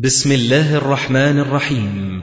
بسم الله الرحمن الرحيم.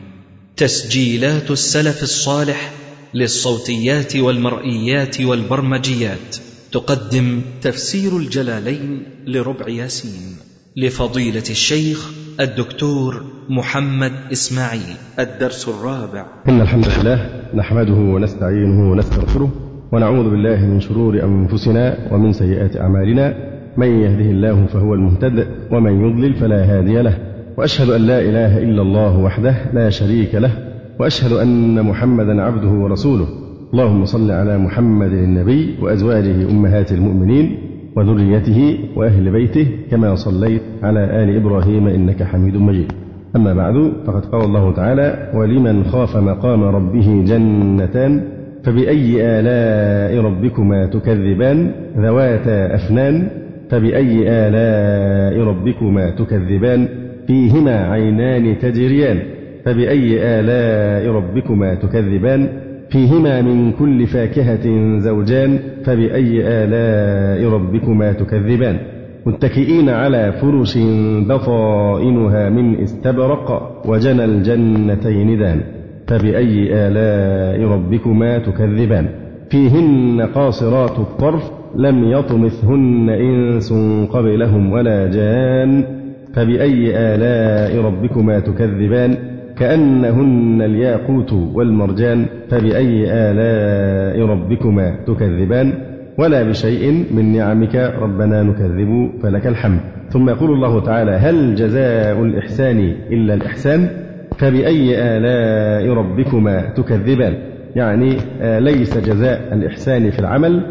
تسجيلات السلف الصالح للصوتيات والمرئيات والبرمجيات. تقدم تفسير الجلالين لربع ياسين. لفضيلة الشيخ الدكتور محمد إسماعيل. الدرس الرابع. إن الحمد لله نحمده ونستعينه ونستغفره ونعوذ بالله من شرور أنفسنا ومن سيئات أعمالنا. من يهده الله فهو المهتد ومن يضلل فلا هادي له. وأشهد أن لا إله إلا الله وحده لا شريك له وأشهد أن محمدا عبده ورسوله. اللهم صل على محمد النبي وأزواجه أمهات المؤمنين وذريته وأهل بيته كما صليت على آل إبراهيم إنك حميد مجيد. أما بعد فقد قال الله تعالى ولمن خاف مقام ربه جنتان فبأي آلاء ربكما تكذبان؟ ذواتا أفنان فبأي آلاء ربكما تكذبان؟ فيهما عينان تجريان فبأي آلاء ربكما تكذبان؟ فيهما من كل فاكهة زوجان فبأي آلاء ربكما تكذبان؟ متكئين على فرش بطائنها من استبرق وجنى الجنتين دان فبأي آلاء ربكما تكذبان؟ فيهن قاصرات الطرف لم يطمثهن إنس قبلهم ولا جان فبأي آلاء ربكما تكذبان؟ كأنهن الياقوت والمرجان فبأي آلاء ربكما تكذبان؟ ولا بشيء من نعمك ربنا نكذب فلك الحمد. ثم يقول الله تعالى هل جزاء الإحسان إلا الإحسان؟ فبأي آلاء ربكما تكذبان؟ يعني ليس جزاء الإحسان في العمل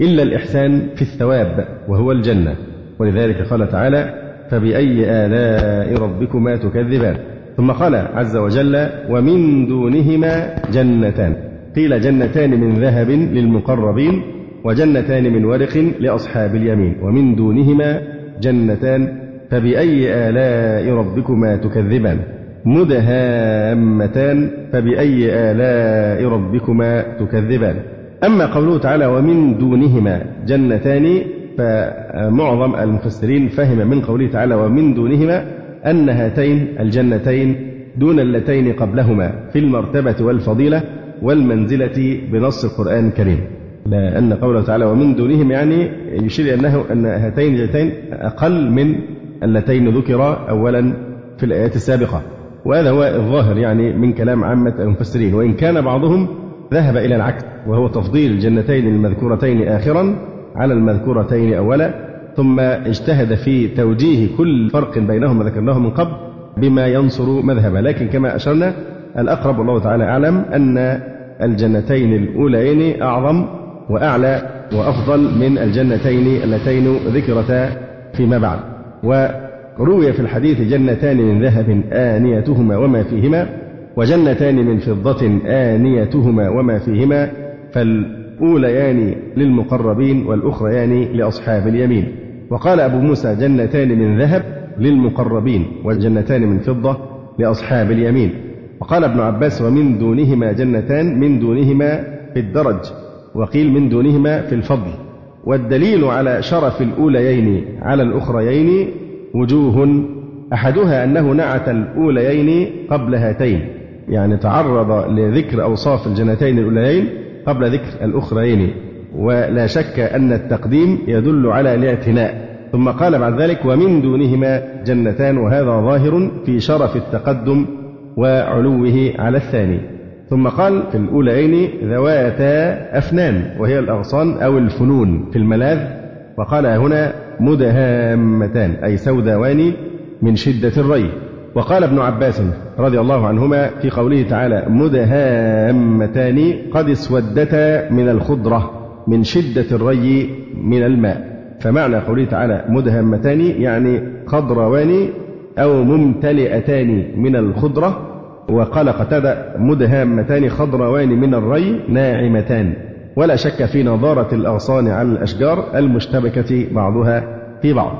إلا الإحسان في الثواب وهو الجنة. ولذلك قال تعالى فبأي آلاء ربكما تكذبان. ثم قال عز وجل ومن دونهما جنتان. قيل جنتان من ذهب للمقربين وجنتان من ورق لأصحاب اليمين. ومن دونهما جنتان فبأي آلاء ربكما تكذبان. مدهامتان فبأي آلاء ربكما تكذبان. أما قوله تعالى ومن دونهما جنتان فمعظم المفسرين فهم من قوله تعالى ومن دونهما أن هاتين الجنتين دون اللتين قبلهما في المرتبة والفضيلة والمنزلة بنص القرآن الكريم. لأن قوله تعالى ومن دونهم يعني يشير أنه أن هاتين الجنتين أقل من اللتين ذكرا أولا في الآيات السابقة. وهذا هو الظاهر يعني من كلام عامة المفسرين. وإن كان بعضهم ذهب إلى العكس وهو تفضيل الجنتين المذكورتين آخرا على المذكورتين أولا ثم اجتهد في توجيه كل فرق بينهما ذكرناه من قبل بما ينصر مذهبه. لكن كما أشرنا الأقرب والله تعالى أعلم أن الجنتين الأوليين أعظم وأعلى وأفضل من الجنتين اللتين ذكرتا فيما بعد. وروي في الحديث جنتان من ذهب آنيتهما وما فيهما وجنتان من فضة آنيتهما وما فيهما فالأوليان للمقربين والأخريان لأصحاب اليمين. وقال أبو موسى جنتان من ذهب للمقربين وجنتان من فضة لأصحاب اليمين. وقال ابن عباس ومن دونهما جنتان من دونهما في الدرج وقيل من دونهما في الفضل. والدليل على شرف الأوليين على الأخريين وجوه. أحدها أنه نعت الأوليين قبل هاتين يعني تعرض لذكر أوصاف الجنتين الأوليين قبل ذكر الأخرين ولا شك أن التقديم يدل على الاعتناء. ثم قال بعد ذلك ومن دونهما جنتان وهذا ظاهر في شرف التقدم وعلوه على الثاني. ثم قال في الأولين ذواتا أفنان وهي الأغصان أو الفنون في الملاذ. وقال هنا مدهامتان أي سوداوان من شدة الري. وقال ابن عباس رضي الله عنهما في قوله تعالى مدهامتان قد اسودتا من الخضرة من شدة الري من الماء. فمعنى قوله تعالى مدهامتان يعني خضروان أو ممتلئتان من الخضرة. وقال قتادة مدهامتان خضروان من الري ناعمتان. ولا شك في نضارة الأغصان على الأشجار المشتبكة بعضها في بعض.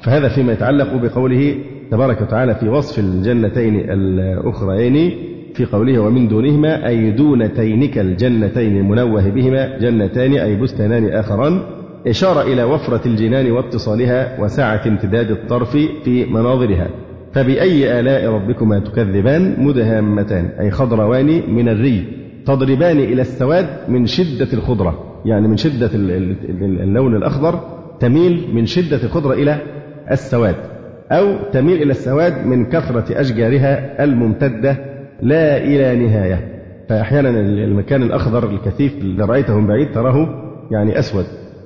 فهذا فيما يتعلق بقوله تبارك وتعالى في وصف الجنتين الأخريين في قوله ومن دونهما أي دون تينك الجنتين المنوه بهما جنتان أي بستانان آخران إشارة إلى وفرة الجنان واتصالها وسعة امتداد الطرف في مناظرها. فبأي آلاء ربكما تكذبان مدهامتان أي خضروان من الري تضربان إلى السواد من شدة الخضرة يعني من شدة اللون الأخضر تميل من شدة الخضرة إلى السواد. أو تميل إلى السواد من كثرة أشجارها الممتدة لا إلى نهاية. فأحيانا المكان الأخضر الكثيف اللي رأيته من بعيد تراه يعني أسود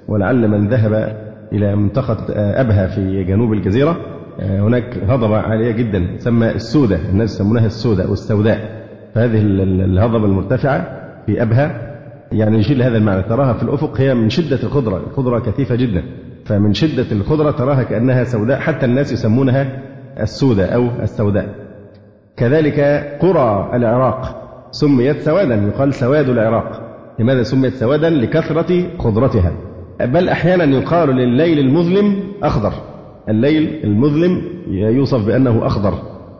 ولعل من ذهب إلى منطقة أبها في جنوب الجزيرة هناك هضبة عالية جدا تسمى السودة الناس يسمونها السودة أو السوداء. فهذه الهضبة المرتفعة في أبها يعني يشيل هذا المعنى تراها في الأفق هي من شدة الخضرة الخضرة كثيفة جدا. فمن شدة الخضرة تراها كأنها سوداء حتى الناس يسمونها السودة أو السوداء. كذلك قرى العراق سميت سوادا يقال سواد العراق. لماذا سميت سوادا؟ لكثرة خضرتها. بل أحيانا يقال لليل المظلم أخضر. الليل المظلم يوصف بأنه أخضر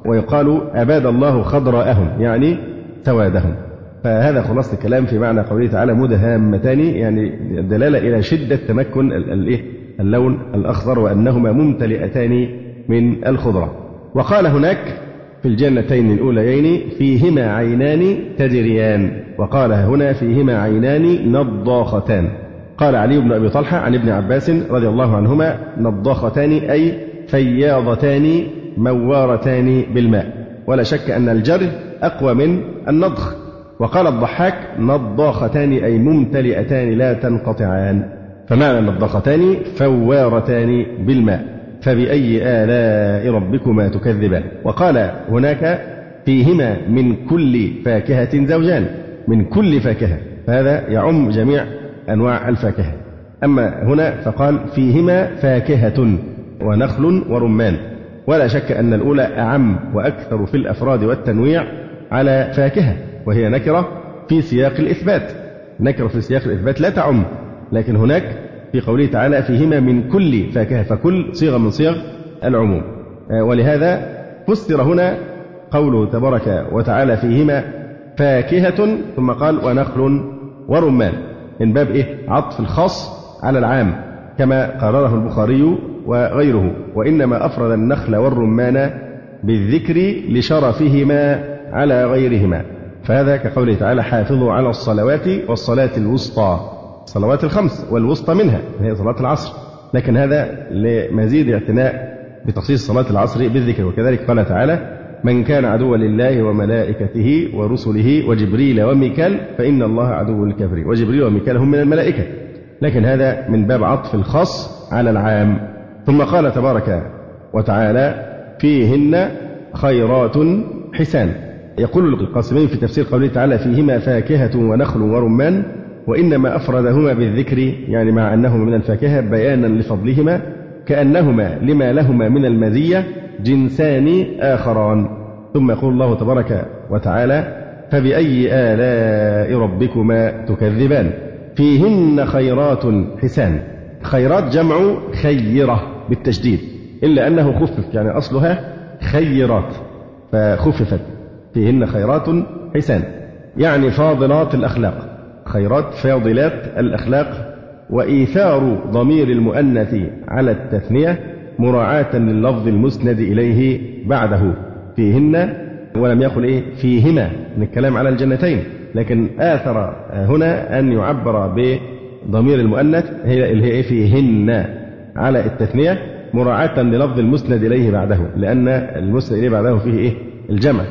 ويقال أباد الله خضراءهم يعني سوادهم. فهذا خلاصة الكلام في معنى قوله تعالى مدهامتان يعني الدلالة إلى شدة تمكن اللون الأخضر وأنهما ممتلئتان من الخضرة. وقال هناك في الجنتين الأوليين فيهما عينان تجريان. وقال هنا فيهما عينان نضاختان. قال علي بن أبي طلحة عن ابن عباس رضي الله عنهما نضاختان أي فياضتان موارتان بالماء. ولا شك أن الجر أقوى من النضخ. وقال الضحاك نضاختان أي ممتلئتان لا تنقطعان. فمعنى النضاختان فوارتان بالماء فبأي آلاء ربكما تكذبان؟ وقال هناك فيهما من كل فاكهة زوجان من كل فاكهة فهذا يعم جميع أنواع الفاكهة. أما هنا فقال فيهما فاكهة ونخل ورمان. ولا شك أن الأولى أعم وأكثر في الأفراد والتنويع على فاكهة وهي نكرة في سياق الإثبات. نكرة في سياق الإثبات لا تعم. لكن هناك في قوله تعالى فيهما من كل فاكهة فكل صيغة من صيغ العموم. ولهذا فسر هنا قوله تبارك وتعالى فيهما فاكهة ثم قال ونخل ورمان. من باب إيه؟ عطف الخاص على العام كما قرره البخاري وغيره. وإنما أفرد النخل والرمان بالذكر لشرفهما على غيرهما. فهذا كقوله تعالى حافظوا على الصلوات والصلاة الوسطى. الصلوات الخمس والوسطى منها هي صلاة العصر. لكن هذا لمزيد اعتناء بتخصيص صلاة العصر بالذكر. وكذلك قال تعالى من كان عدوا لله وملائكته ورسله وجبريل وميكال فإن الله عدو الكافرين وجبريل وميكال هم من الملائكة. لكن هذا من باب عطف الخاص على العام. ثم قال تبارك وتعالى فيهن خيرات حسان. يقول القاسمين في تفسير قوله تعالى فيهما فاكهة ونخل ورمان وإنما أفردهما بالذكر يعني مع أنهما من الفاكهة بيانا لفضلهما كأنهما لما لهما من المزية جنسان آخران. ثم يقول الله تبارك وتعالى فبأي آلاء ربكما تكذبان؟ فيهن خيرات حسان. خيرات جمع خيرة بالتشديد إلا أنه خفف يعني أصلها خيرات فخففت. فيهن خيرات حسان يعني فاضلات الأخلاق. خيرات فاضلات الأخلاق وإيثار ضمير المؤنث على التثنية مراعاة لللفظ المسند إليه بعده. فيهن ولم يقل إيه فيهما من الكلام على الجنتين. لكن آثر هنا أن يعبر بضمير المؤنث هي اللي هي إيه فيهن على التثنية مراعاة للفظ المسند إليه بعده. لأن المسند إليه بعده فيه إيه الجمع.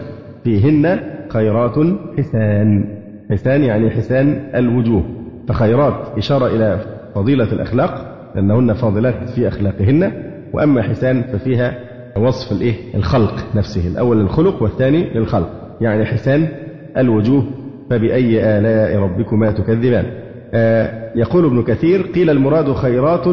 فيهن خيرات حسان. حسان يعني حسان الوجوه. فخيرات إشارة إلى فضيلة الأخلاق لأنهن فاضلات في أخلاقهن. وأما حسان ففيها وصف الإيه؟ الخلق نفسه الأول للخلق والثاني للخلق. يعني حسان الوجوه فبأي آلاء ربكما تكذبان. آه يقول ابن كثير قيل المراد خيرات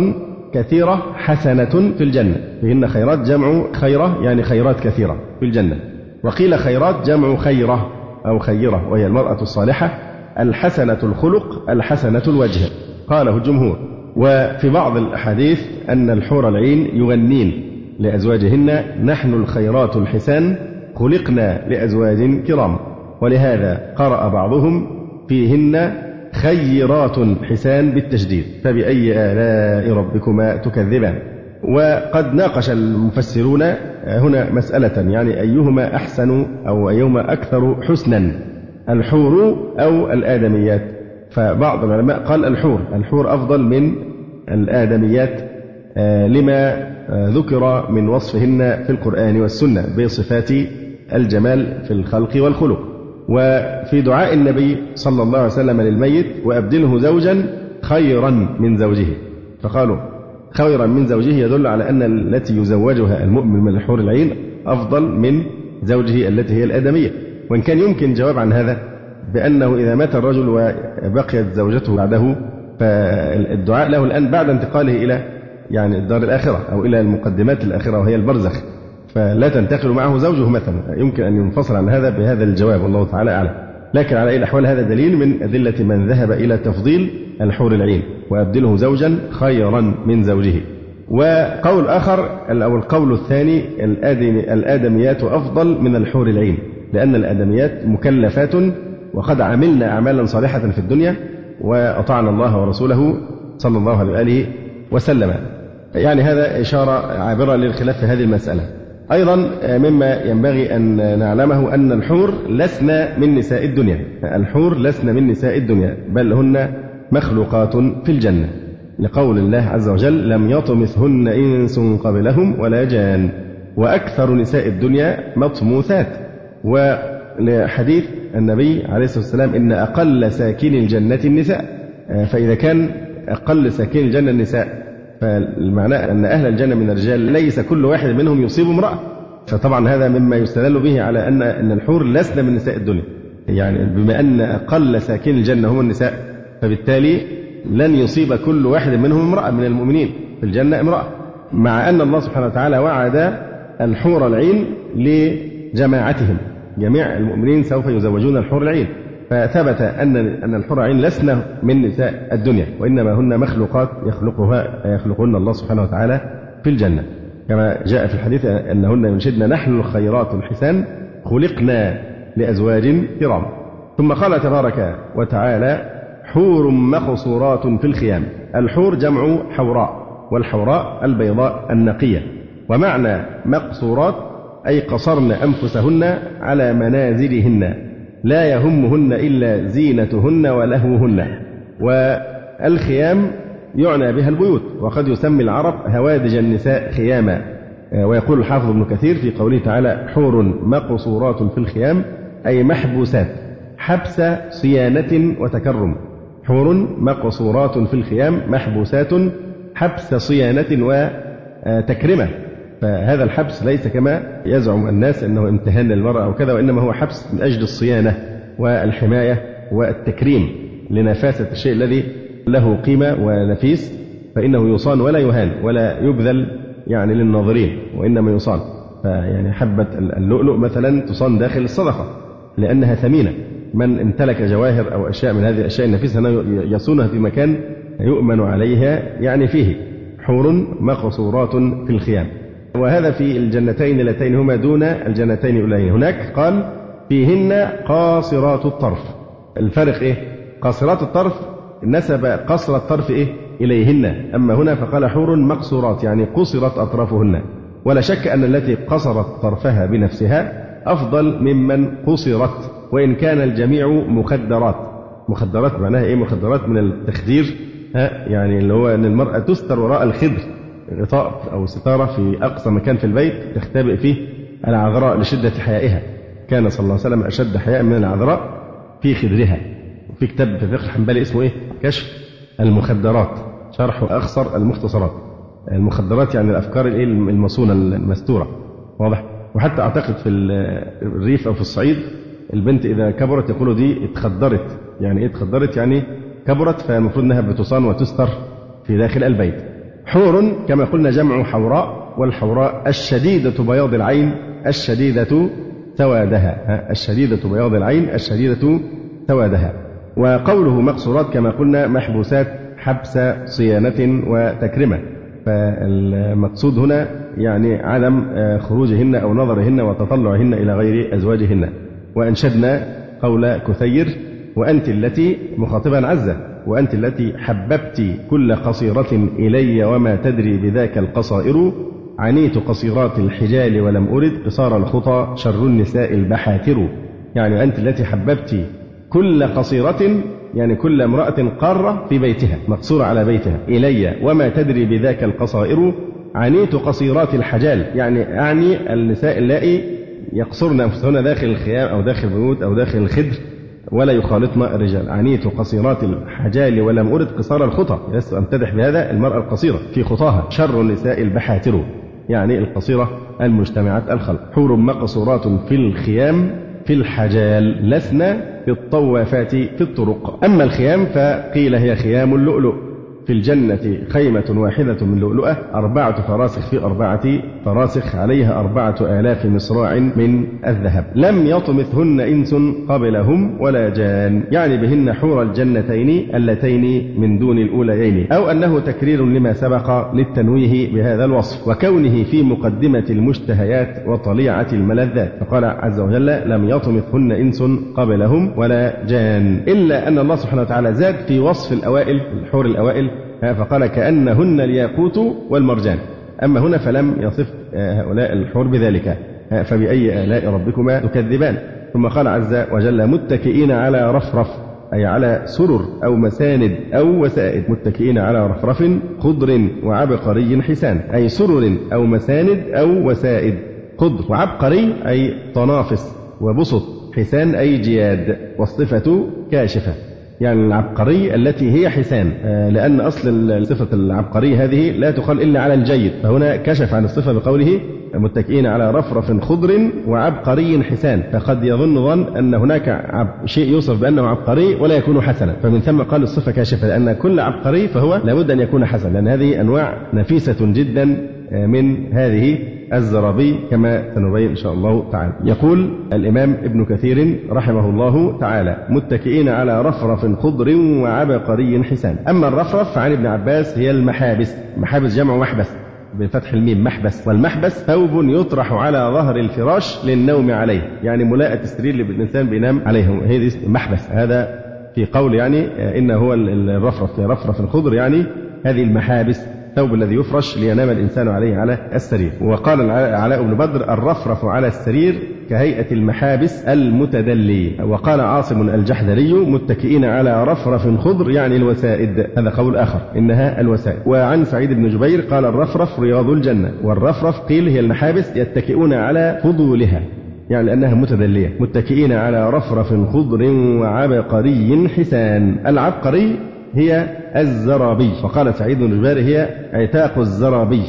كثيرة حسنة في الجنة. فيهن خيرات جمع خيرة يعني خيرات كثيرة في الجنة. وقيل خيرات جمع خيرة. أو خيرة وهي المرأة الصالحة الحسنة الخلق الحسنة الوجه. قاله الجمهور. وفي بعض الأحاديث أن الحور العين يغنين لأزواجهن نحن الخيرات الحسان خلقنا لأزواج كرام. ولهذا قرأ بعضهم فيهن خيرات حسان بالتشديد. فبأي آلاء ربكما تكذبان. وقد ناقش المفسرون هنا مسألة يعني أيهما أحسن أو أيهما أكثر حسنا الحور أو الآدميات؟ فبعض العلماء قال الحور الحور أفضل من الآدميات آه، لما آه، ذكر من وصفهن في القرآن والسنة بصفات الجمال في الخلق والخلق. وفي دعاء النبي صلى الله عليه وسلم للميت وأبدله زوجا خيرا من زوجه. فقالوا خيرا من زوجه يدل على أن التي يزوجها المؤمن من الحور العين أفضل من زوجه التي هي الآدمية. وإن كان يمكن جواب عن هذا بأنه إذا مات الرجل وبقيت زوجته بعده فالدعاء له الآن بعد انتقاله إلى يعني الدار الآخرة أو إلى المقدمات الآخرة وهي البرزخ. فلا تنتقل معه زوجه مثلا. يمكن أن ينفصل عن هذا بهذا الجواب والله تعالى أعلم. لكن على أي الأحوال هذا دليل من أدلة من ذهب إلى تفضيل الحور العين وأبدله زوجا خيرا من زوجه. وقول آخر أو القول الثاني الآدميات أفضل من الحور العين لأن الآدميات مكلفات وقد عملنا أعمالا صالحة في الدنيا وأطعنا الله ورسوله صلى الله عليه وآله وسلم. يعني هذا إشارة عابرة للخلاف في هذه المسألة. أيضا مما ينبغي أن نعلمه أن الحور لسن من نساء الدنيا. الحور لسن من نساء الدنيا بل هن مخلوقات في الجنة. لقول الله عز وجل لم يطمثهن إنس قبلهم ولا جان. وأكثر نساء الدنيا مطموثات. ولحديث النبي عليه الصلاة والسلام إن أقل ساكن الجنة النساء. فإذا كان أقل ساكن الجنة النساء فالمعنى أن أهل الجنة من الرجال ليس كل واحد منهم يصيب امرأة. فطبعا هذا مما يستدل به على أن أن الحور لسن من نساء الدنيا. يعني بما أن أقل ساكن الجنة هم النساء فبالتالي لن يصيب كل واحد منهم امرأة من المؤمنين في الجنة امرأة مع أن الله سبحانه وتعالى وعد الحور العين لجماعتهم جميع المؤمنين سوف يزوجون الحور العين. فثبت أن أن الحور العين لسن من نساء الدنيا وإنما هن مخلوقات يخلقها يخلقهن الله سبحانه وتعالى في الجنة. كما جاء في الحديث أنهن ينشدن نحن الخيرات الحسان خلقنا لأزواج كرام ثم قال تبارك وتعالى حور مقصورات في الخيام. الحور جمع حوراء والحوراء البيضاء النقية. ومعنى مقصورات أي قصرن أنفسهن على منازلهن لا يهمهن إلا زينتهن ولهوهن. والخيام يعنى بها البيوت وقد يسمي العرب هوادج النساء خياما. ويقول الحافظ ابن كثير في قوله تعالى حور مقصورات في الخيام أي محبوسات حبس صيانة وتكرم. حور مقصورات في الخيام محبوسات حبس صيانة وتكرمة فهذا الحبس ليس كما يزعم الناس أنه امتهان للمرأة أو كذا وإنما هو حبس من أجل الصيانة والحماية والتكريم لنفاسة الشيء الذي له قيمة ونفيس فإنه يصان ولا يهان ولا يبذل يعني للناظرين وإنما يصان. فيعني حبة اللؤلؤ مثلا تصان داخل الصدقة لأنها ثمينة. من امتلك جواهر أو أشياء من هذه الأشياء النفيسة يصونها في مكان يؤمن عليها يعني فيه حور مقصورات في الخيام. وهذا في الجنتين اللتين هما دون الجنتين الأولين هناك قال فيهن قاصرات الطرف. الفرق إيه؟ قاصرات الطرف نسب قصر الطرف إيه؟ إليهن. أما هنا فقال حور مقصورات يعني قصرت أطرافهن. ولا شك أن التي قصرت طرفها بنفسها أفضل ممن قصرت وإن كان الجميع مخدرات. مخدرات معناها إيه؟ مخدرات من التخدير ها؟ يعني اللي هو أن المرأة تستر وراء الخدر. غطاء أو ستارة في أقصى مكان في البيت تختبئ فيه العذراء لشدة حيائها. كان صلى الله عليه وسلم أشد حياء من العذراء في خدرها. وفي كتاب في فقه الحنبلي اسمه إيه؟ كشف المخدرات. شرح أخصر المختصرات. المخدرات يعني الأفكار المصونة المستورة. واضح؟ وحتى أعتقد في الريف أو في الصعيد البنت إذا كبرت يقولوا دي اتخدرت. يعني إيه اتخدرت؟ يعني كبرت فالمفروض أنها بتصان وتستر في داخل البيت. حور كما قلنا جمع حوراء والحوراء الشديدة بياض العين الشديدة سوادها الشديدة بياض العين الشديدة سوادها وقوله مقصورات كما قلنا محبوسات حبس صيانة وتكرمة. فالمقصود هنا يعني عدم خروجهن أو نظرهن وتطلعهن إلى غير أزواجهن. وأنشدنا قول كثير وأنت التي مخاطبا عزة وأنت التي حببت كل قصيرة إلي وما تدري بذاك القصائر. عنيت قصيرات الحجال ولم أرد قصار الخطى شر النساء البحاتر يعني أنت التي حببت كل قصيرة يعني كل امرأة قارة في بيتها مقصورة على بيتها إلي وما تدري بذاك القصائر. عنيت قصيرات الحجال. يعني أعني النساء اللائي يقصرن أنفسهن داخل الخيام أو داخل البيوت أو داخل الخدر ولا يخالطن الرجال. عنيت قصيرات الحجال ولم أرد قصار الخطى. لست أمتدح بهذا المرأة القصيرة. في خطاها شر النساء البحاتر. يعني القصيرة المجتمعات الخلق. حور مقصورات في الخيام في الحجال. لسنا في الطوافات في الطرق. أما الخيام فقيل هي خيام اللؤلؤ. في الجنة خيمة واحدة من لؤلؤة أربعة فراسخ في أربعة فراسخ عليها أربعة آلاف مصراع من الذهب. لم يطمثهن إنس قبلهم ولا جان يعني بهن حور الجنتين اللتين من دون الأوليين أو أنه تكرير لما سبق للتنويه بهذا الوصف وكونه في مقدمة المشتهيات وطليعة الملذات. فقال عز وجل لم يطمثهن إنس قبلهم ولا جان إلا أن الله سبحانه وتعالى زاد في وصف الأوائل الحور الأوائل فقال كأنهن الياقوت والمرجان. أما هنا فلم يصف هؤلاء الحور بذلك. فبأي آلاء ربكما تكذبان. ثم قال عز وجل متكئين على رفرف أي على سرر أو مساند أو وسائد. متكئين على رفرف خضر وعبقري حسان أي سرر أو مساند أو وسائد. خضر وعبقري أي طنافس. وبسط حسان أي جياد. والصفة كاشفة. يعني العبقري التي هي حسان. آه، لأن أصل صفة العبقري هذه لا تقال إلا على الجيد. فهنا كشف عن الصفة بقوله متكئين على رفرف خضر وعبقري حسان. فقد يظن ظن أن هناك عب شيء يوصف بأنه عبقري ولا يكون حسنا. فمن ثم قال الصفة كاشفة لأن كل عبقري فهو لابد أن يكون حسنا لأن هذه أنواع نفيسة جدا آه، من هذه الزرابي كما سنبين إن شاء الله تعالى. يقول الإمام ابن كثير رحمه الله تعالى متكئين على رفرف خضر وعبقري حسان. أما الرفرف فعن ابن عباس هي المحابس. محابس جمع محبس. بفتح الميم محبس. والمحبس ثوب يطرح على ظهر الفراش للنوم عليه. يعني ملاءة السرير اللي الإنسان بينام عليه. هذه محبس. هذا في قول يعني إنه هو الرفرف. رفرف الخضر يعني هذه المحابس. الثوب الذي يفرش لينام الإنسان عليه على السرير. وقال علاء بن بدر الرفرف على السرير كهيئة المحابس المتدلي. وقال عاصم الجحدري متكئين على رفرف خضر يعني الوسائد. هذا قول آخر. إنها الوسائد. وعن سعيد بن جبير قال الرفرف رياض الجنة. والرفرف قيل هي المحابس يتكئون على فضولها يعني أنها متدلية. متكئين على رفرف خضر وعبقري حسان. العبقري هي الزرابي. وقال سعيد بن جبير هي عتاق الزرابي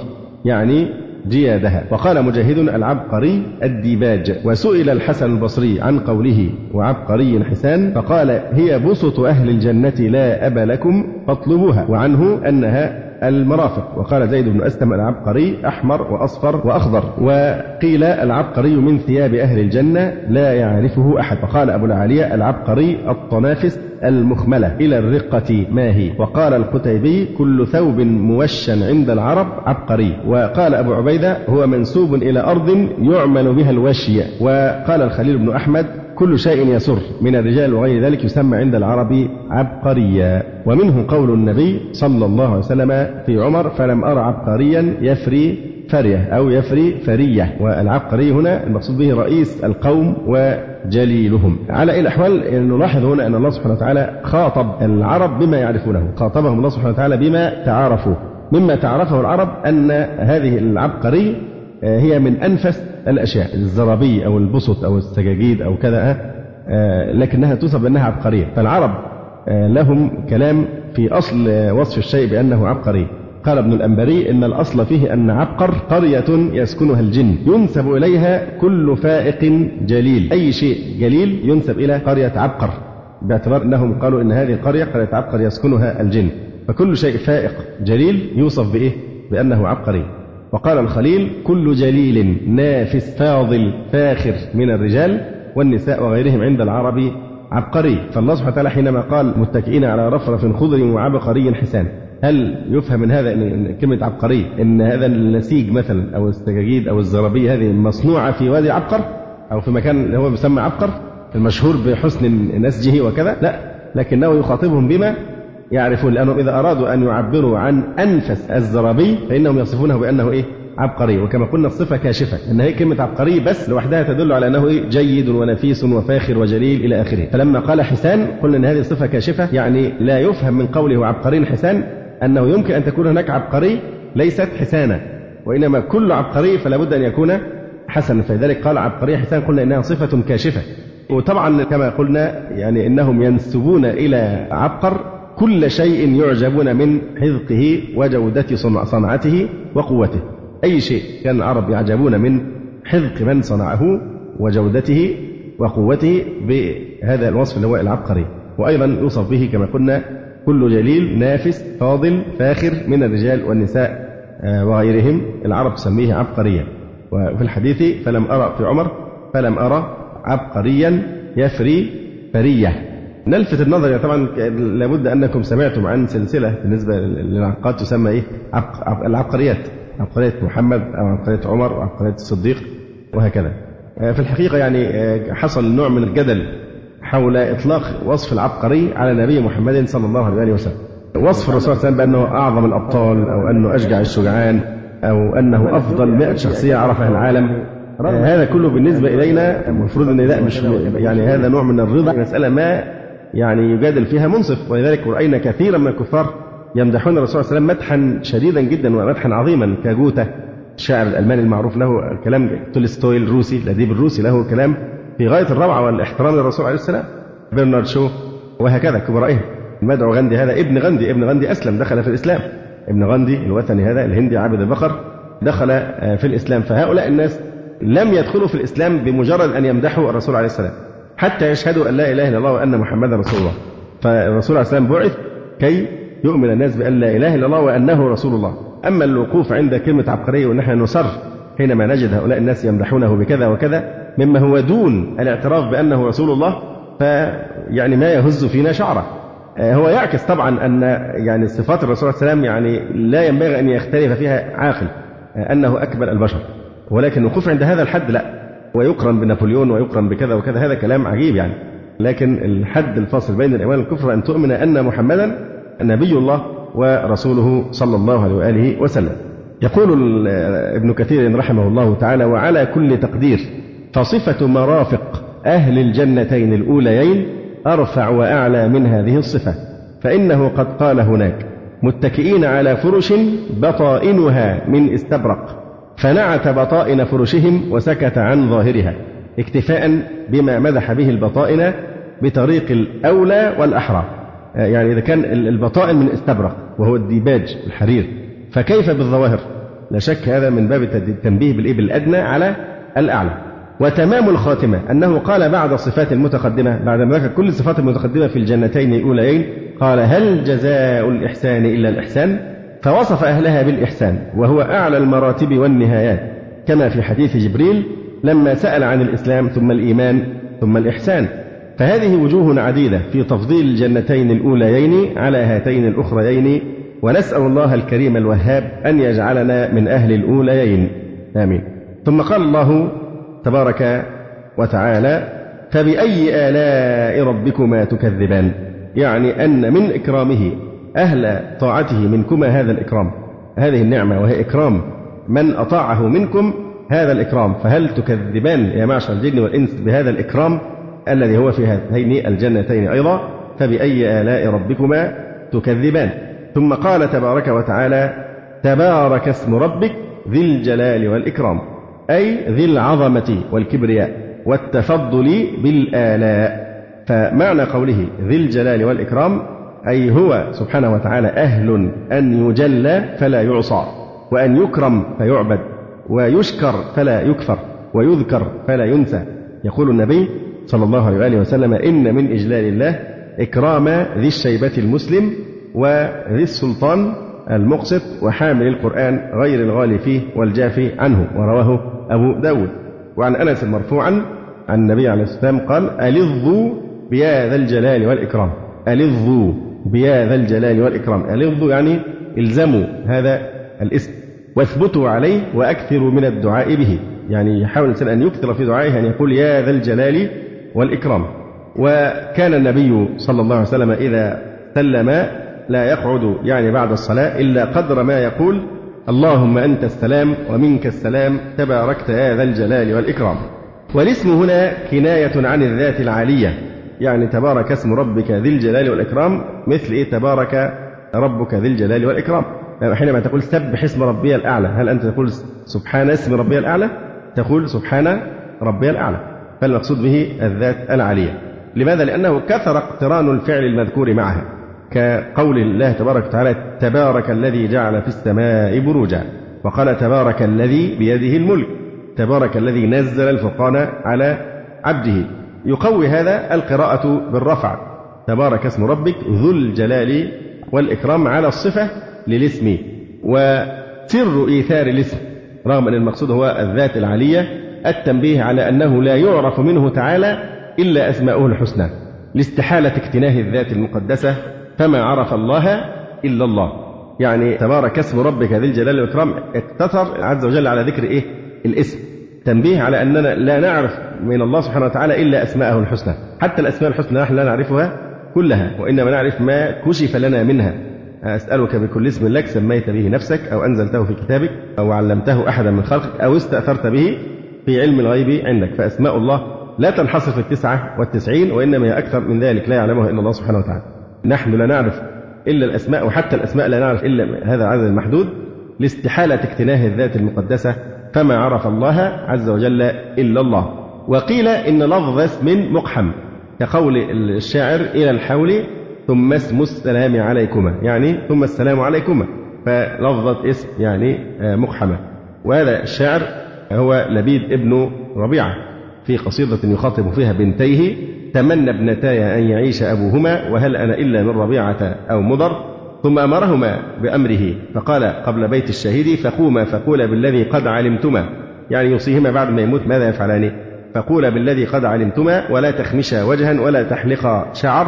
يعني جيادها. وقال مجاهد العبقري الديباج. وسئل الحسن البصري عن قوله وعبقري حسان فقال هي بسط أهل الجنة لا أبا لكم فاطلبوها وعنه أنها المرافق. وقال زيد بن أسلم العبقري أحمر وأصفر وأخضر وقيل العبقري من ثياب أهل الجنة لا يعرفه أحد. وقال أبو العالية العبقري الطنافس المخملة إلى الرقة ما هي؟ وقال القتيبي كل ثوب موشى عند العرب عبقري. وقال أبو عبيدة هو منسوب إلى أرض يعمل بها الوشي. وقال الخليل بن أحمد كل شيء يسر. من الرجال وغير ذلك يسمى عند العرب عبقريا. ومنه قول النبي صلى الله عليه وسلم في عمر فلم أرى عبقريا يفري فرية أو يفري فرية. والعبقري هنا المقصود به رئيس القوم وجليلهم. على أي الأحوال؟ نلاحظ هنا أن الله سبحانه وتعالى خاطب العرب بما يعرفونه. خاطبهم الله سبحانه وتعالى بما تعارفوا مما تعرفه العرب أن هذه العبقري هي من أنفس الأشياء الزرابي أو البسط أو السجاجيد أو كذا آه، لكنها توصف بأنها عبقرية. فالعرب آه، لهم كلام في أصل وصف الشيء بأنه عبقري. قال ابن الأنبري إن الأصل فيه أن عبقر قرية يسكنها الجن. ينسب إليها كل فائق جليل. أي شيء جليل ينسب إلى قرية عبقر باعتبار أنهم قالوا إن هذه القرية قرية عبقر يسكنها الجن. فكل شيء فائق جليل يوصف بإيه؟ بأنه عبقري. وقال الخليل كل جليل نافس فاضل فاخر من الرجال والنساء وغيرهم عند العرب عبقري. فالله سبحانه وتعالى حينما قال متكئين على رفرف خضر وعبقري حسان هل يفهم من هذا ان كلمة عبقري؟ إن هذا النسيج مثلا أو السجاجيد أو الزرابيه هذه مصنوعة في وادي عبقر أو في مكان هو يسمى عبقر المشهور بحسن نسجه وكذا؟ لا لكنه يخاطبهم بما يعرفون لأنهم إذا أرادوا أن يعبروا عن أنفس الزرابي فإنهم يصفونه بأنه إيه؟ عبقري وكما قلنا الصفة كاشفة أن هي كلمة عبقري بس لوحدها تدل على أنه إيه؟ جيد ونفيس وفاخر وجليل إلى آخره. فلما قال حسان قلنا أن هذه صفة كاشفة يعني لا يفهم من قوله عبقري حسان أنه يمكن أن تكون هناك عبقري ليست حسانة وإنما كل عبقري فلا بد أن يكون حسنا. فلذلك قال عبقري حسان قلنا إنها صفة كاشفة. وطبعا كما قلنا يعني إنهم ينسبون إلى عبقر كل شيء يعجبون من حذقه وجودة صنعته وقوته. أي شيء كان العرب يعجبون من حذق من صنعه وجودته وقوته بهذا الوصف اللي هو العبقري. وأيضا يوصف به كما قلنا كل جليل نافس فاضل فاخر من الرجال والنساء آه، وغيرهم. العرب تسميه عبقريا. وفي الحديث فلم أرى في عمر فلم أرى عبقريا يفري فرية. نلفت النظر طبعا لابد أنكم سمعتم عن سلسلة بالنسبة للعقاد تسمى إيه؟ العبقريات. عبقرية محمد أو عبقرية عمر وعبقرية الصديق وهكذا. آه، في الحقيقة يعني آه، حصل نوع من الجدل حول إطلاق وصف العبقري على النبي محمد صلى الله عليه وسلم. وصف الرسول صلى الله عليه وسلم بأنه أعظم الأبطال أو أنه أشجع الشجعان أو أنه أفضل 100 شخصية عرفها العالم. آه، هذا كله بالنسبة إلينا المفروض أن لا مش يعني هذا نوع من الرضا. مسألة ما يعني يجادل فيها منصف. ولذلك رأينا كثيرا من الكفار يمدحون الرسول صلى الله عليه وسلم مدحا شديدا جدا ومدحا عظيما. كجوتا الشاعر الألماني المعروف له كلام تولستوي الروسي الأديب الروسي له كلام في غاية الروعة والاحترام للرسول عليه السلام. برنارد شو وهكذا كبرائهم المدعو غاندي هذا ابن غاندي ابن غاندي أسلم دخل في الإسلام. ابن غاندي الوثني هذا الهندي عابد البقر دخل آه، في الإسلام. فهؤلاء الناس لم يدخلوا في الإسلام بمجرد أن يمدحوا الرسول عليه السلام. حتى يشهدوا أن لا إله إلا الله وأن محمدا رسول الله. فالرسول عليه السلام بعث كي يؤمن الناس بأن لا إله إلا الله وأنه رسول الله. أما الوقوف عند كلمة عبقرية ونحن نصر حينما نجد هؤلاء الناس يمدحونه بكذا وكذا مما هو دون الاعتراف بأنه رسول الله فيعني ما يهز فينا شعره. آه، هو يعكس طبعا أن يعني صفات الرسول عليه وسلم يعني لا ينبغي أن يختلف فيها عاقل آه، أنه أكبر البشر. ولكن الوقوف عند هذا الحد لا. ويقرن بنابليون ويقرن بكذا وكذا. هذا كلام عجيب يعني. لكن الحد الفاصل بين الإيمان والكفر أن تؤمن أن محمدا نبي الله ورسوله صلى الله عليه وآله وسلم. يقول ابن كثير رحمه الله تعالى وعلى كل تقدير فصفة مرافق أهل الجنتين الأوليين أرفع وأعلى من هذه الصفة. فإنه قد قال هناك متكئين على فرش بطائنها من استبرق. فنعت بطائن فرشهم وسكت عن ظاهرها اكتفاء بما مدح به البطائن بطريق الأولى والأحرى. يعني إذا كان البطائن من استبرق وهو الديباج الحرير فكيف بالظواهر؟ لا شك هذا من باب التنبيه بالإيه بالأدنى على الأعلى. وتمام الخاتمة أنه قال بعد الصفات المتقدمة بعد ما ذكر كل الصفات المتقدمة في الجنتين الأوليين قال هل جزاء الإحسان إلا الإحسان؟ فوصف أهلها بالإحسان وهو أعلى المراتب والنهايات كما في حديث جبريل لما سأل عن الإسلام ثم الإيمان ثم الإحسان فهذه وجوه عديدة في تفضيل الجنتين الأوليين على هاتين الأخريين ونسأل الله الكريم الوهاب أن يجعلنا من أهل الأوليين آمين. ثم قال الله تبارك وتعالى فبأي آلاء ربكما تكذبان؟ يعني أن من إكرامه أهل طاعته منكما هذا الإكرام. هذه النعمة وهي إكرام. من أطاعه منكم هذا الإكرام. فهل تكذبان يا معشر الجن والإنس بهذا الإكرام الذي هو في هاتين الجنتين أيضا؟ فبأي آلاء ربكما تكذبان؟ ثم قال تبارك وتعالى تبارك اسم ربك ذي الجلال والإكرام أي ذي العظمة والكبرياء والتفضل بالآلاء. فمعنى قوله ذي الجلال والإكرام أي هو سبحانه وتعالى أهل أن يجلى فلا يعصى وأن يكرم فيعبد ويشكر فلا يكفر ويذكر فلا ينسى يقول النبي صلى الله عليه وآله وسلم إن من إجلال الله إكرام ذي الشيبة المسلم وذي السلطان المقسط وحامل القرآن غير الغالي فيه والجافي عنه ورواه أبو داود. وعن أنس مرفوعا عن النبي عليه الصلاة والسلام قال ألظوا بيا ذا الجلال والإكرام ألظوا بيا ذا الجلال والإكرام. ألظوا يعني إلزموا هذا الاسم واثبتوا عليه وأكثروا من الدعاء به. يعني يحاول الإنسان أن يكثر في دعائه أن يقول يا ذا الجلال والإكرام. وكان النبي صلى الله عليه وسلم إذا سلم لا يقعد يعني بعد الصلاة إلا قدر ما يقول اللهم أنت السلام ومنك السلام تباركت يا ذا الجلال والإكرام. والاسم هنا كناية عن الذات العالية. يعني تبارك اسم ربك ذي الجلال والإكرام مثل إيه؟ تبارك ربك ذي الجلال والإكرام. حينما تقول سبح اسم ربي الأعلى هل أنت تقول سبحان اسم ربي الأعلى؟ تقول سبحان ربي الأعلى. فالمقصود به الذات العالية. لماذا؟ لأنه كثر اقتران الفعل المذكور معها كقول الله تبارك وتعالى تبارك الذي جعل في السماء بروجا وقال تبارك الذي بيده الملك تبارك الذي نزل الفرقان على عبده. يقوي هذا القراءة بالرفع. تبارك اسم ربك ذو الجلال والإكرام على الصفة للاسم وسر إيثار الاسم. رغم أن المقصود هو الذات العالية التنبيه على أنه لا يعرف منه تعالى إلا أسماؤه الحسنى. لاستحالة اكتناه الذات المقدسة فما عرف الله إلا الله. يعني تبارك اسم ربك ذي الجلال والإكرام اقتصر عز وجل على ذكر إيه؟ الاسم. تنبيه على أننا لا نعرف من الله سبحانه وتعالى إلا أسماءه الحسنى. حتى الأسماء الحسنى نحن لا نعرفها كلها وإنما نعرف ما كشف لنا منها. أسألك بكل اسم لك سميت به نفسك أو أنزلته في كتابك أو علمته أحدا من خلقك أو استأثرت به في علم الغيب عندك. فأسماء الله لا تنحصر في التسعة والتسعين وإنما هي أكثر من ذلك لا يعلمها إلا الله سبحانه وتعالى. نحن لا نعرف إلا الأسماء وحتى الأسماء لا نعرف إلا هذا العدد المحدود لاستحالة اكتناه الذات المقدسة فما عرف الله عز وجل إلا الله. وقيل إن لفظ اسم مقحم كقول الشاعر إلى الحول ثم اسم السلام عليكما يعني ثم السلام عليكما فلفظة اسم يعني آه، مقحمة. وهذا الشاعر هو لبيد ابن ربيعة في قصيدة يخاطب فيها بنتيه تمنى ابنتاي أن يعيش أبوهما وهل أنا إلا من ربيعة أو مضر؟ ثم أمرهما بأمره فقال قبل بيت الشهيد فقوما فقولا بالذي قد علمتما يعني يوصيهما بعد ما يموت ماذا يفعلان؟ فقولا بالذي قد علمتما ولا تخمشا وجها ولا تحلقا شعر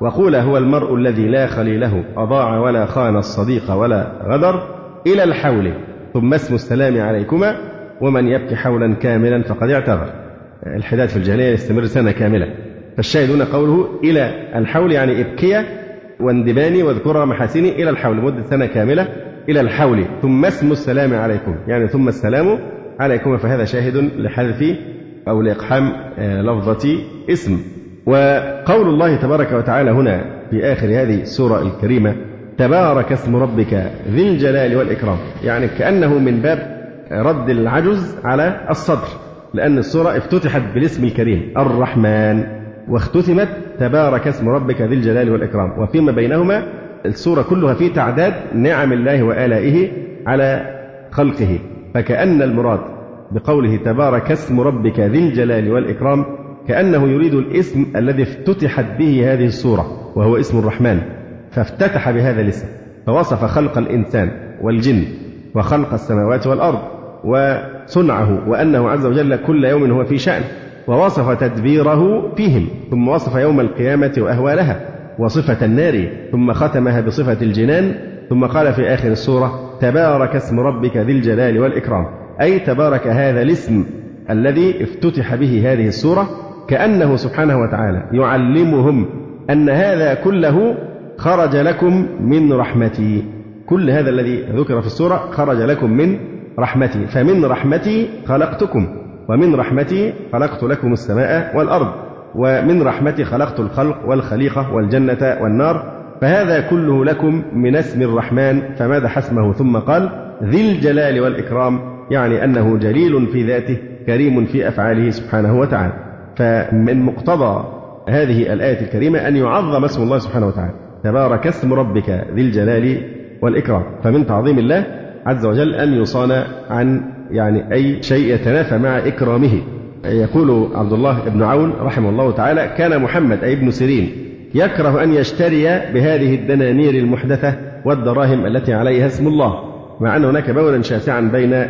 وقولا هو المرء الذي لا خليله أضاع ولا خان الصديق ولا غدر إلى الحول. ثم اسم السلام عليكما ومن يبكي حولا كاملا فقد اعتذر. الحداد في الجاهلية يستمر سنة كاملة. فالشاهد هنا قوله إلى الحول يعني ابكي واندباني واذكر محاسني إلى الحول لمدة سنة كاملة إلى الحول. ثم اسم السلام عليكم يعني ثم السلام عليكم. فهذا شاهد لحذف أو لإقحام آه، لفظة اسم. وقول الله تبارك وتعالى هنا في آخر هذه السورة الكريمة تبارك اسم ربك ذي الجلال والإكرام. يعني كأنه من باب رد العجز على الصدر لأن السورة افتتحت بالاسم الكريم الرحمن. واختتمت تبارك اسم ربك ذي الجلال والإكرام. وفيما بينهما السورة كلها في تعداد نعم الله وآلائه على خلقه. فكأن المراد بقوله تبارك اسم ربك ذي الجلال والإكرام كأنه يريد الاسم الذي افتتحت به هذه السورة وهو اسم الرحمن. فافتتح بهذا الاسم فوصف خلق الإنسان والجن وخلق السماوات والأرض وصنعه وأنه عز وجل كل يوم هو في شأن ووصف تدبيره فيهم ثم وصف يوم القيامة وأهوالها وصفة النار ثم ختمها بصفة الجنان ثم قال في آخر السورة تبارك اسم ربك ذي الجلال والإكرام. أي تبارك هذا الاسم الذي افتتح به هذه السورة كأنه سبحانه وتعالى يعلمهم أن هذا كله خرج لكم من رحمتي. كل هذا الذي ذكر في السورة خرج لكم من رحمتي. فمن رحمتي خلقتكم ومن رحمتي خلقت لكم السماء والأرض ومن رحمتي خلقت الخلق والخليقة والجنة والنار. فهذا كله لكم من اسم الرحمن. فماذا حسمه ثم قال ذي الجلال والإكرام. يعني أنه جليل في ذاته كريم في أفعاله سبحانه وتعالى. فمن مقتضى هذه الآية الكريمة أن يعظم اسم الله سبحانه وتعالى. تبارك اسم ربك ذي الجلال والإكرام. فمن تعظيم الله عز وجل أن يصان عن يعني أي شيء يتنافى مع إكرامه. يقول عبد الله بن عون رحمه الله تعالى كان محمد أي ابن سيرين يكره أن يشتري بهذه الدنانير المحدثة والدراهم التي عليها اسم الله مع أن هناك بولا شاسعا بين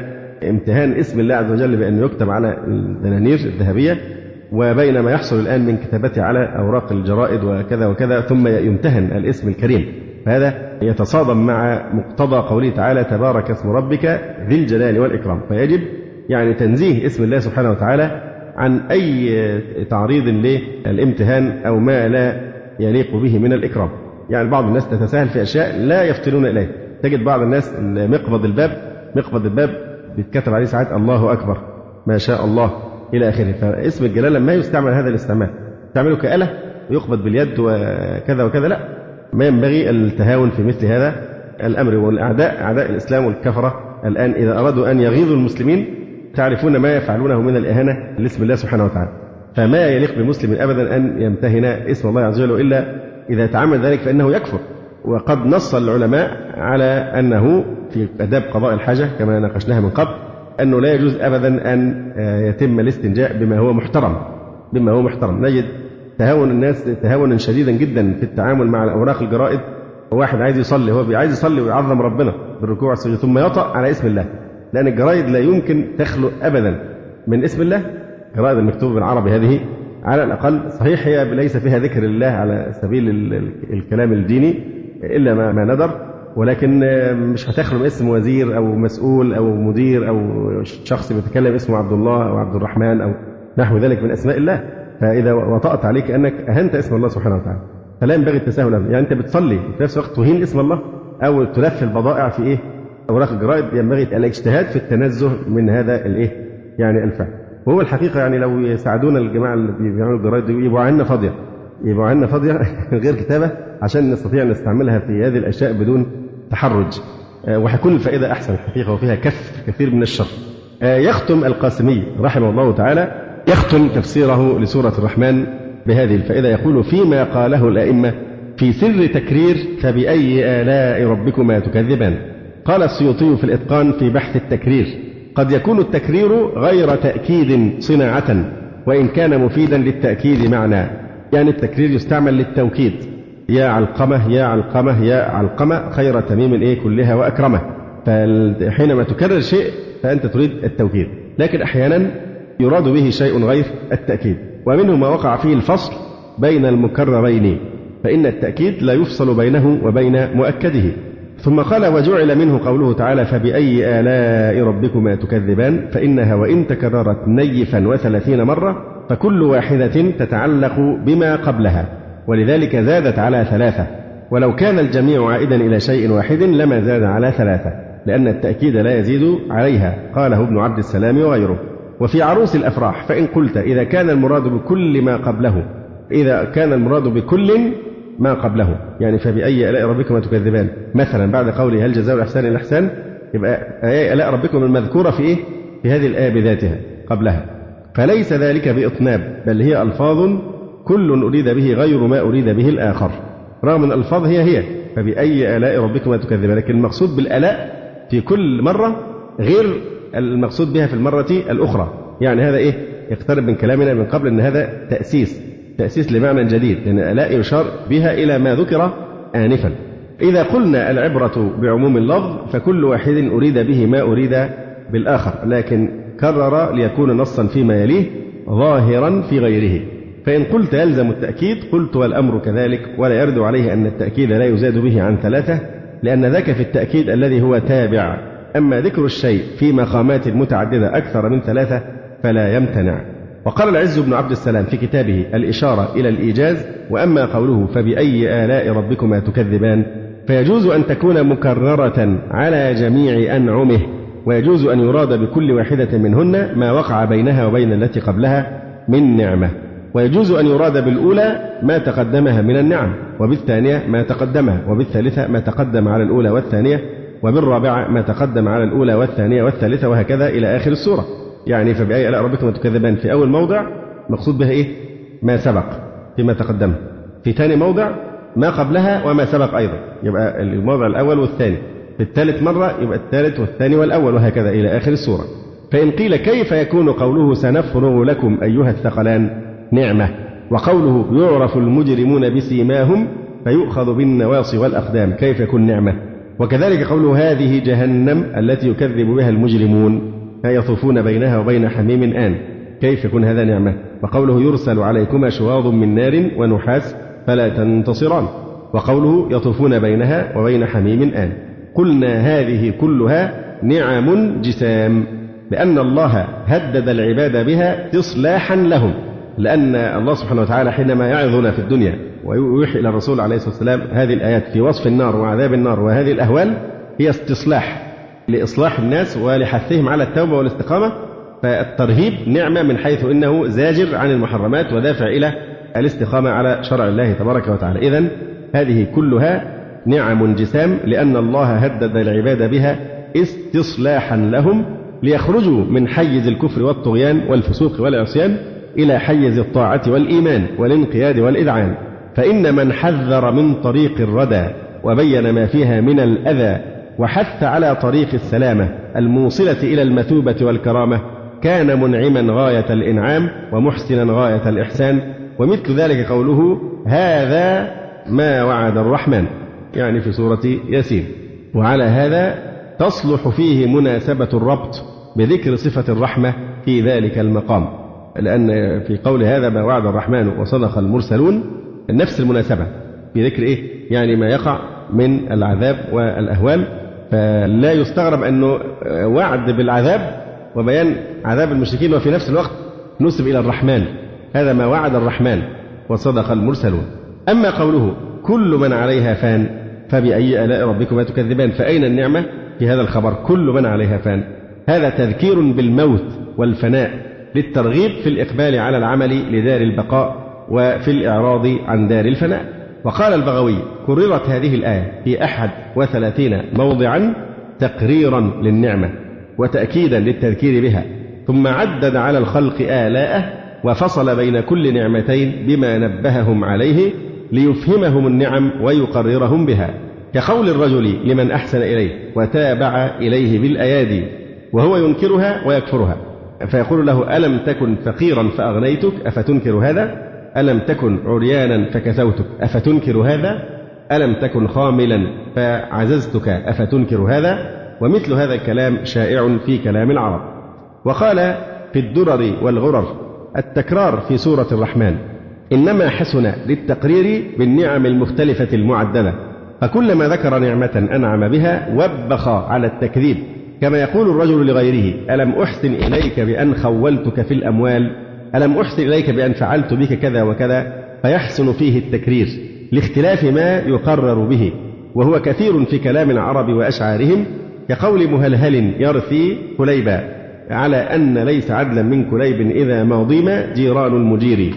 امتهان اسم الله عز وجل بأنه يكتب على الدنانير الذهبية وبين ما يحصل الآن من كتابته على أوراق الجرائد وكذا وكذا ثم يمتهن الاسم الكريم. فهذا يتصادم مع مقتضى قوله تعالى تبارك اسم ربك ذي الجلال والإكرام فيجب يعني تنزيه اسم الله سبحانه وتعالى عن أي تعريض للامتهان أو ما لا يليق به من الإكرام. يعني بعض الناس تتساهل في أشياء لا يفتنون إليه تجد بعض الناس مقبض الباب مقبض الباب بيتكتب عليه ساعات الله أكبر ما شاء الله إلى آخره. فاسم الجلالة ما يستعمل هذا الاستعمال. تعمله كآلة ويقبض باليد وكذا وكذا لا. ما ينبغي التهاون في مثل هذا الأمر. والأعداء أعداء الإسلام والكفرة الآن إذا أرادوا أن يغيظوا المسلمين تعرفون ما يفعلونه من الإهانة لاسم الله سبحانه وتعالى. فما يليق بمسلم أبدا أن يمتهن اسم الله عز وجل إلا إذا تعمل ذلك فإنه يكفر. وقد نص العلماء على أنه في آداب قضاء الحاجة كما ناقشناها من قبل أنه لا يجوز أبدا أن يتم الاستنجاء بما هو محترم بما هو محترم. نجد تهاون الناس تهاونا شديدا جدا في التعامل مع الأوراق الجرائد. واحد عايز يصلي هو عايز يصلي ويعظم ربنا بالركوع والسجود ثم يطأ على اسم الله. لأن الجرائد لا يمكن تخلو أبدا. من اسم الله؟ الجرائد المكتوبة بالعربي هذه على الأقل صحيح هي ليس فيها ذكر الله على سبيل الكلام الديني. إلا ما, ما ندر ولكن مش هتخلو اسم وزير أو مسؤول أو مدير أو شخص بيتكلم اسمه عبد الله أو عبد الرحمن أو نحو ذلك من أسماء الله. فإذا وطأت عليك أنك أهنت اسم الله سبحانه وتعالى. فلا ينبغي التساهل يعني أنت بتصلي في نفس الوقت تهين اسم الله أو تلف البضائع في إيه؟ أوراق الجرائد. ينبغي الاجتهاد في التنزه من هذا الإيه؟ يعني الفعل. وهو الحقيقة يعني لو يساعدونا الجماعة اللي بيعملوا الجرائد يبقوا عنا فاضية. يبقوا عنا فاضية غير كتابة عشان نستطيع نستعملها في هذه الأشياء بدون تحرج. آه، وهيكون الفائدة أحسن الحقيقة وفيها كف كثير من الشر. آه، يختم القاسمي رحمه الله تعالى يختم تفسيره لسورة الرحمن بهذه الفائدة يقول فيما قاله الأئمة في سر تكرير فبأي آلاء ربكما تكذبان؟ قال السيوطي في الإتقان في بحث التكرير قد يكون التكرير غير تأكيد صناعة وإن كان مفيدا للتأكيد معنى. يعني التكرير يستعمل للتوكيد. يا علقمة يا علقمة يا علقمة خير تميم إيه كلها وأكرمة. فحينما تكرر شيء فأنت تريد التوكيد. لكن أحيانا يراد به شيء غير التأكيد. ومنه ما وقع فيه الفصل بين المكررين. فإن التأكيد لا يفصل بينه وبين مؤكده. ثم قال وجعل منه قوله تعالى فبأي آلاء ربكما تكذبان؟ فإنها وإن تكررت نيفا وثلاثين مرة فكل واحدة تتعلق بما قبلها ولذلك زادت على ثلاثة. ولو كان الجميع عائدا إلى شيء واحد لما زاد على ثلاثة لأن التأكيد لا يزيد عليها قاله ابن عبد السلام وغيره. وفي عروس الأفراح فإن قلت إذا كان المراد بكل ما قبله إذا كان المراد بكل ما قبله يعني فبأي آلاء ربكما تكذبان؟ مثلا بعد قوله هل جزاء الإحسان إلا الإحسان يبقى أي آلاء ربكم المذكورة في إيه؟ في هذه الآية بذاتها قبلها. فليس ذلك بإطناب بل هي ألفاظ كل أريد به غير ما أريد به الآخر. رغم أن الألفاظ هي هي فبأي آلاء ربكما تكذبان؟ لكن المقصود بالآلاء في كل مرة غير المقصود بها في المرة الأخرى. يعني هذا إيه؟ يقترب من كلامنا من قبل أن هذا تأسيس تأسيس لمعنى جديد لأن الآلاء يشار بها إلى ما ذكر آنفا. إذا قلنا العبرة بعموم اللفظ فكل واحد أريد به ما أريد بالآخر لكن كرر ليكون نصا فيما يليه ظاهرا في غيره. فإن قلت يلزم التأكيد قلت والأمر كذلك ولا يرد عليه أن التأكيد لا يزاد به عن ثلاثة لأن ذاك في التأكيد الذي هو تابع. أما ذكر الشيء في مقامات متعددة أكثر من ثلاثة فلا يمتنع. وقال العز بن عبد السلام في كتابه الإشارة إلى الإيجاز وأما قوله فبأي آلاء ربكما تكذبان فيجوز أن تكون مكررة على جميع أنعمه. ويجوز أن يراد بكل واحدة منهن ما وقع بينها وبين التي قبلها من نعمة. ويجوز أن يراد بالأولى ما تقدمها من النعم وبالثانية ما تقدمها وبالثالثة ما تقدم على الأولى والثانية وبالرابعة ما تقدم على الأولى والثانية والثالثة وهكذا إلى آخر السورة. يعني فبأي آلاء ربكم تكذبان في أول موضع؟ مقصود بها إيه؟ ما سبق فيما تقدم. في ثاني موضع ما قبلها وما سبق أيضا. يبقى الموضع الأول والثاني. في الثالث مرة يبقى الثالث والثاني والأول وهكذا إلى آخر السورة. فإن قيل كيف يكون قوله سنفرغ لكم أيها الثقلان؟ نعمة. وقوله يعرف المجرمون بسيماهم فيؤخذ بالنواصي والأقدام. كيف يكون نعمة؟ وكذلك قوله هذه جهنم التي يكذب بها المجرمون يطوفون بينها وبين حميم آن. كيف يكون هذا نعمة؟ وقوله يرسل عليكما شواظ من نار ونحاس فلا تنتصران. وقوله يطوفون بينها وبين حميم آن. قلنا هذه كلها نعم جسام لأن الله هدد العباد بها إصلاحا لهم لأن الله سبحانه وتعالى حينما يعظنا في الدنيا ويوحي إلى الرسول عليه الصلاة والسلام هذه الآيات في وصف النار وعذاب النار وهذه الأهوال هي استصلاح لإصلاح الناس ولحثهم على التوبة والاستقامة فالترهيب نعمة من حيث إنه زاجر عن المحرمات ودافع إلى الاستقامة على شرع الله تبارك وتعالى. إذا هذه كلها نعم جسام لأن الله هدد العباد بها استصلاحا لهم ليخرجوا من حيز الكفر والطغيان والفسوق والعصيان إلى حيز الطاعة والإيمان والانقياد والإذعان. فإن من حذر من طريق الردى وبين ما فيها من الأذى وحث على طريق السلامة الموصلة إلى المثوبة والكرامة كان منعما غاية الإنعام ومحسنا غاية الإحسان. ومثل ذلك قوله هذا ما وعد الرحمن. يعني في سورة ياسين. وعلى هذا تصلح فيه مناسبة الربط بذكر صفة الرحمة في ذلك المقام. لأن في قول هذا ما وعد الرحمن وصدق المرسلون نفس المناسبة في ذكر إيه؟ يعني ما يقع من العذاب والأهوال. فلا يستغرب أنه وعد بالعذاب وبيان عذاب المشركين وفي نفس الوقت نسب إلى الرحمن. هذا ما وعد الرحمن وصدق المرسلون. أما قوله كل من عليها فان فبأي آلاء ربكما تكذبان؟ فأين النعمة؟ في هذا الخبر كل من عليها فان. هذا تذكير بالموت والفناء للترغيب في الإقبال على العمل لدار البقاء وفي الإعراض عن دار الفناء. وقال البغوي كررت هذه الآية في أحد وثلاثين موضعا تقريرا للنعمة وتأكيدا للتذكير بها. ثم عدد على الخلق آلاءه وفصل بين كل نعمتين بما نبههم عليه ليفهمهم النعم ويقررهم بها. كقول الرجل لمن أحسن إليه وتابع إليه بالأيادي وهو ينكرها ويكفرها. فيقول له ألم تكن فقيرا فأغنيتك؟ أفتنكر هذا؟ ألم تكن عريانا فكسوتك؟ أفتنكر هذا؟ ألم تكن خاملا فعززتك؟ أفتنكر هذا؟ ومثل هذا الكلام شائع في كلام العرب. وقال في الدرر والغرر التكرار في سورة الرحمن إنما حسن للتقرير بالنعم المختلفة المعددة فكلما ذكر نعمة أنعم بها وبخ على التكذيب. كما يقول الرجل لغيره ألم أحسن إليك بأن خولتك في الأموال؟ ألم أحسن إليك بأن فعلت بك كذا وكذا؟ فيحسن فيه التكرير لاختلاف ما يقرر به. وهو كثير في كلام العرب وأشعارهم كقول مهلهل يرثي كليبا على أن ليس عدلا من كليب إذا ما ضيم جيران المجير.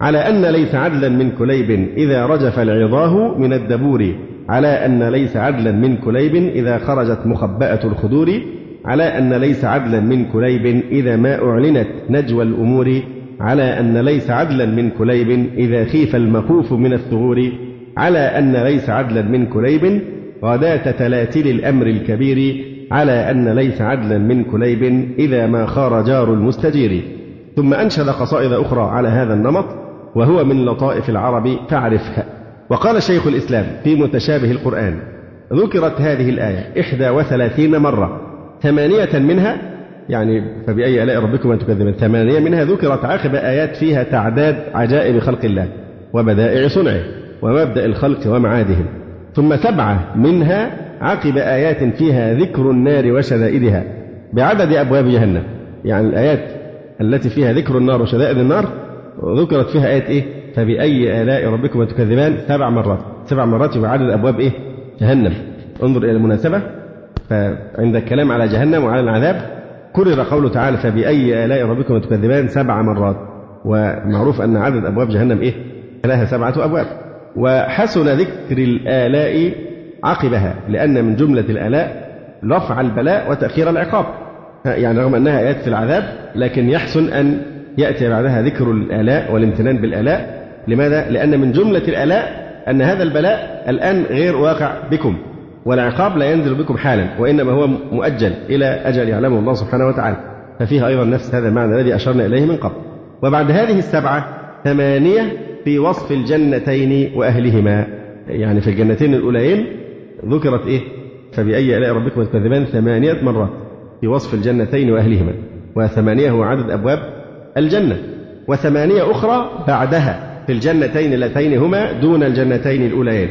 على أن ليس عدلا من كليب إذا رجف العضاه من الدبور على أن ليس عدلا من كليب إذا خرجت مخبأة الخدور على أن ليس عدلا من كليب إذا ما أعلنت نجوى الأمور على أن ليس عدلا من كليب إذا خيف المخوف من الثغور على أن ليس عدلا من كليب غداة تلاتل الأمر الكبير على أن ليس عدلا من كليب إذا ما خار جار المستجير. ثم أنشد قصائد أخرى على هذا النمط. وهو من لطائف العرب فاعرفها وقال شيخ الإسلام في متشابه القرآن ذكرت هذه الآية إحدى وثلاثين مرة. ثمانية منها يعني فبأي آلاء ربكما تكذبان ثمانية منها ذكرت عقب آيات فيها تعداد عجائب خلق الله وبدائع صنعه ومبدأ الخلق ومعادهم. ثم سبعة منها عقب آيات فيها ذكر النار وشدائدها بعدد أبواب جهنم. يعني الآيات التي فيها ذكر النار وشدائد النار ذكرت فيها آية إيه؟ فبأي آلاء ربكما تكذبان سبع مرات. سبع مرات يبقى عدد أبواب إيه؟ جهنم. انظر إلى المناسبة. فعند الكلام على جهنم وعلى العذاب كرر قوله تعالى فبأي آلاء ربكما تكذبان سبع مرات. ومعروف أن عدد أبواب جهنم إيه؟ لها سبعة أبواب. وحسن ذكر الآلاء عقبها لأن من جملة الآلاء رفع البلاء وتأخير العقاب. يعني رغم أنها آيات في العذاب لكن يحسن أن يأتي بعدها ذكر الآلاء والامتنان بالآلاء. لماذا؟ لأن من جملة الآلاء أن هذا البلاء الآن غير واقع بكم والعقاب لا ينزل بكم حالا وإنما هو مؤجل إلى أجل يعلمه الله سبحانه وتعالى. ففيها أيضا نفس هذا المعنى الذي أشرنا إليه من قبل. وبعد هذه السبعة ثمانية في وصف الجنتين وأهلهما. يعني في الجنتين الأوليين ذكرت إيه؟ فبأي آلاء ربكم تكذبان؟ ثمانية مرات في وصف الجنتين وأهلهما. وثمانية هو عدد أبواب الجنة وثمانية أخرى بعدها في الجنتين اللتين هما دون الجنتين الأوليين.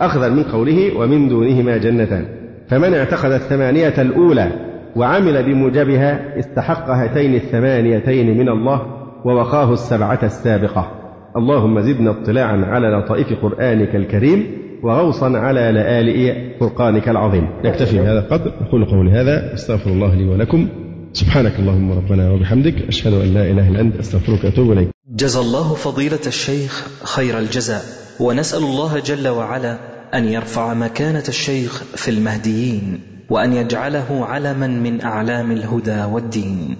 أخذا من قوله ومن دونهما جنتان. فمن اعتقد الثمانية الأولى وعمل بموجبها استحق هاتين الثمانيتين من الله ووقاه السبعة السابقة. اللهم زدنا اطلاعا على لطائف قرآنك الكريم وغوصا على لآلئ فرقانك العظيم. نكتفي بهذا القدر أقول قولي هذا أستغفر الله لي ولكم. سبحانك اللهم ربنا وبحمدك أشهد أن لا إله إلا أنت أستغفرك وأتوب إليك. جزى الله فضيلة الشيخ خير الجزاء ونسأل الله جل وعلا أن يرفع مكانة الشيخ في المهديين وأن يجعله علما من أعلام الهدى والدين.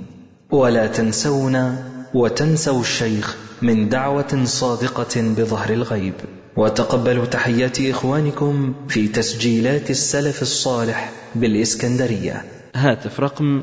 ولا تنسونا وتنسوا الشيخ من دعوة صادقة بظهر الغيب. وتقبلوا تحيات إخوانكم في تسجيلات السلف الصالح بالإسكندرية. هاتف رقم